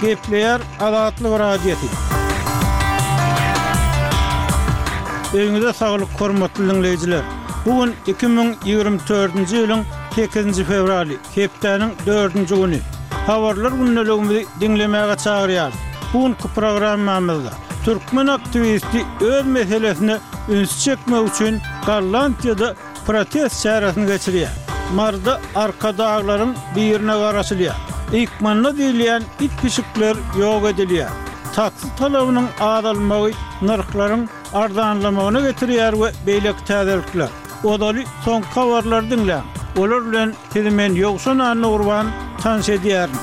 Gepleýär Azatlyk Radiosy. Öňüňize saglyk hormatly diňleýjiler. Bu gün 2024-nji ýylyň 8-nji fewraly, hepdäniň dördünji güni. Habarlar gündeligimizi diňlemäge çagyrýar. Bu günki programmamyzda türkmen aktiwisti öz meselesine üns çekmek üçin Gollandiýada protest çäresini geçirýär. Marda arkadaglaryň birine garaşylýar. Ykmanda diýilýän it-pişikler ýok edilýär. Taksi talabynyň azalmagy nyrhlaryň arzanlamagyna getirýär we beýleki täzelikler. Ozaly soňky habarlary diňläň. Olar bilen. Sizi men Ýowşan Annagurban tans edýärin.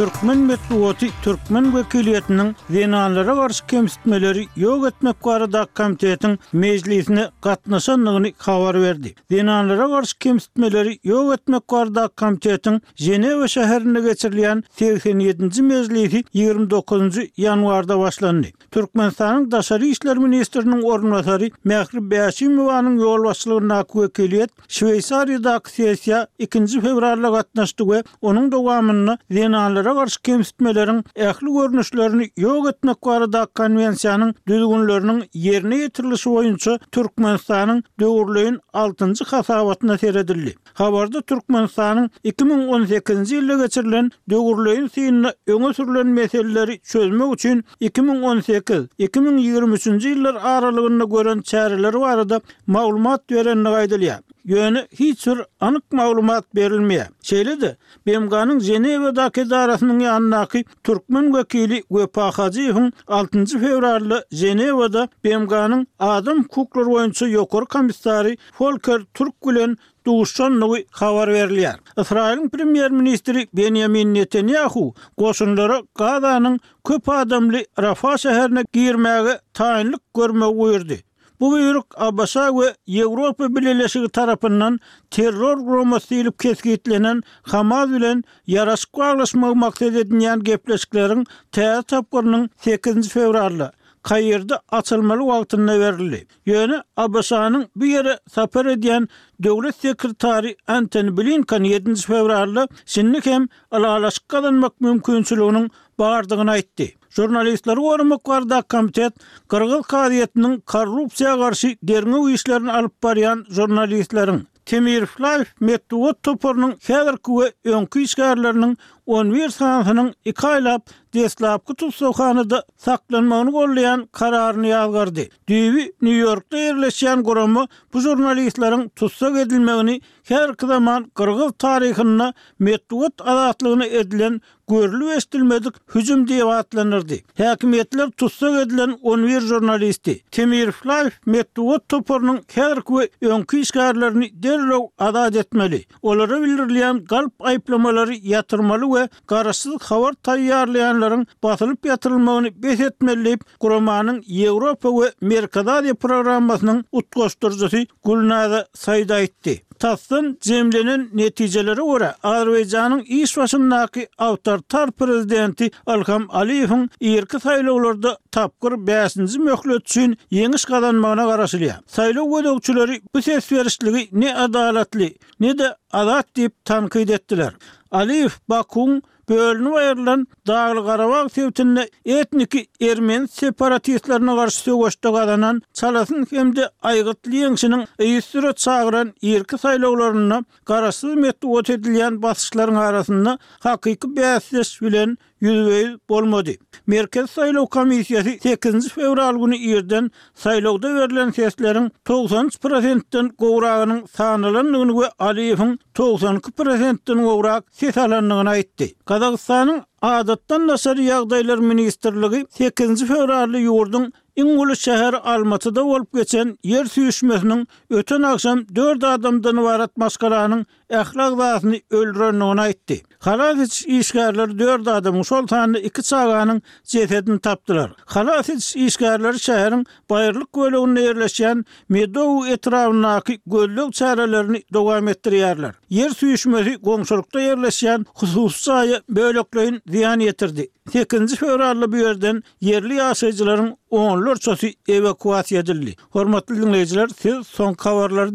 Türkmen metbugaty türkmen wekiliýetiniň zenanlara garşy kemsitmeleri ýok etmek barada komitetiň mejlisine gatnaşandygyny habar berdi. Zenanlara garşy kemsitmeleri ýok etmek barada komitetiň Ženewa şäherinde geçirilýän segsen ýedinji mejlisi ýigrimi dokuzynjy ýanwarda başlandy. Türkmenistanyň Daşary işler ministriniň orunbasary Mähri Bäşimowanyň ýolbaşçylygyndaky wekiliýet Şweýsariýadaky sessiýa ikinji fewralda gatnaşdy we onuň dowamynda zenanlara garşy kemsitmeleriň ähli görnüşlerini ýok etmek baradaky Konwensiýanyň düzgünleriniň ýerine ýetirilişi boýunça Türkmenistanyň döwürleýin altynjy hasabatyna seredildi. Habarda Türkmenistanyň iki müň on sekizinji ýylda geçirilen döwürleýin synynda öňe sürlen meseleleri çözmek üçin iki müň on sekiz, iki müň ýigrimi üçünji ýyllar aralygynda gören çäreleri barada maglumat berendigi aýdylýar. Ýöne hiç bir anyk maglumat berilmeýär. Şeýle-de, BMG-niň Ženewadaky edarasynyň ýanyndaky Türkmen wekili Wepa Hajyýewiň altynjy fewralda Ženewada BMG-niň Adam hukuklary boýunça ýokary komissary Folker Türk bilen duşandygy habar berilýär. Ysraýylyň premýer-ministri Benýamin Netanýahu goşunlara Gazanyň köp adamly Rafa şäherine girmäge taýynlyk görmegi buýurdy. Bu buýruk ABŞ-a we Ýewropa Bileleşigi tarapyndan terror guramasy diýlip kesgitlenen Hamas bilen ýaraşyk baglaşmagy maksat edinýän gepleşikleriň täze tapgyrynyň sekizinji fewralda Kairde açylmaly wagtynda berildi. Ýöne ABŞ-nyň bu ýere sapar edýän Döwlet sekretary Antoni Blinken ýedinji fewralda şindi hem ylalaşyk gazanmak mümkinçiliginiň bardygyny aýtdy. Žurnalistleri goramak baradaky komitet gyrgyz kazyýetiniň korrupsiýa garşy derňew işlerini alyp barýan žurnalistleriň, Temirflaýw metbugat toparynyň häzirki we öňki işgärleriniň on bir sanysynyň iki aýlap deslapky tussaghanada saklanmagyny gollaýan kararyny ýazgardy. Düýbi Nýu-Ýorkda ýerleşýän gurama bu žurnalistleriň tussag edilmegini häzirki zaman gyrgyz taryhynda metbugat azatlygyna edilen görlüp-eşidilmedik hüjüm diýip atlandyrdy. Häkimiýetler tussag edilen on bir žurnalisti, Temir Life metbugat toparynyň häzirki we öňki işgärlerini derrew azat etmeli, olara bildirilýän galp aýyplamalary ýatyrmaly we garaşsyz habar taýýarlaýanlaryň basylyp ýatyrylmagyny bes etmeli diýip, guramanyň Ýewropa we Merkezi Aziýa programmasynyň utgaşdyryjysy Gulnaza Said aýtdy. TASS-dan jemlenen netijelere görä, Azerbaýjanyň iş başyndaky awtoritar prezidenti Ilham Aliýewiň irki saýlawlarda tapgyr bäşinji möhlet üçin ýeňiş gazanmagyna garaşylýar. Saýlaw gözegçileri bu ses berişligi ne adalatly, ne-de azat diýip tankyt etdiler. Aliýew Bakuwyň Bölünip aýrylan Daglygarabag sebitinde etniki ermeni separatistlerine garşy söweşde gazanan çalasyn hem-de aýgytly ýeňşiniň yzysüre çagyran irki saýlawlarynda garaşsyz metbugat edilýän basyşlaryň arasynda hakyky bäsdeş bilen ýüzbe-ýüz bolmady. Merkezi saýlaw komissiýasy sekizinji fewral güni irden Saýlawda berlen sesleriň togsan üç prosentden gowragynyň sanalandygyny we Aliýewiň togsan iki prosentden gowrak ses alandygyny aýtdy. Gazagystanyň Adatdan daşary ýagdaýlar ministrligi sekizinji fewralda ýurduň iň uly şäheri Almatyda bolup geçen ýer süýşmesiniň öten agşam dört adamdan ybarat maşgalanyň ähli agzasyny öldürendigini aýtdy. Halas ediş işgärleri dört adamyň, şol sanda iki çaganyň jesedini tapdylar. Halas ediş işgärleri şäheriň baýyrlyk böleginde ýerleşýän Medowy etrabyndaky gözleg çärelerini dowam etdirýärler. Ýer süýşmesi goňşulykda ýerleşýän hususy jaýa bölekleýin zyýan ýetirdi. Sekizinji fewralda bu ýerden ýerli ýaşaýjylaryň onlarçasy ewakuasiýa edildi. Hormatly diňleýjiler, siz soňky habarlary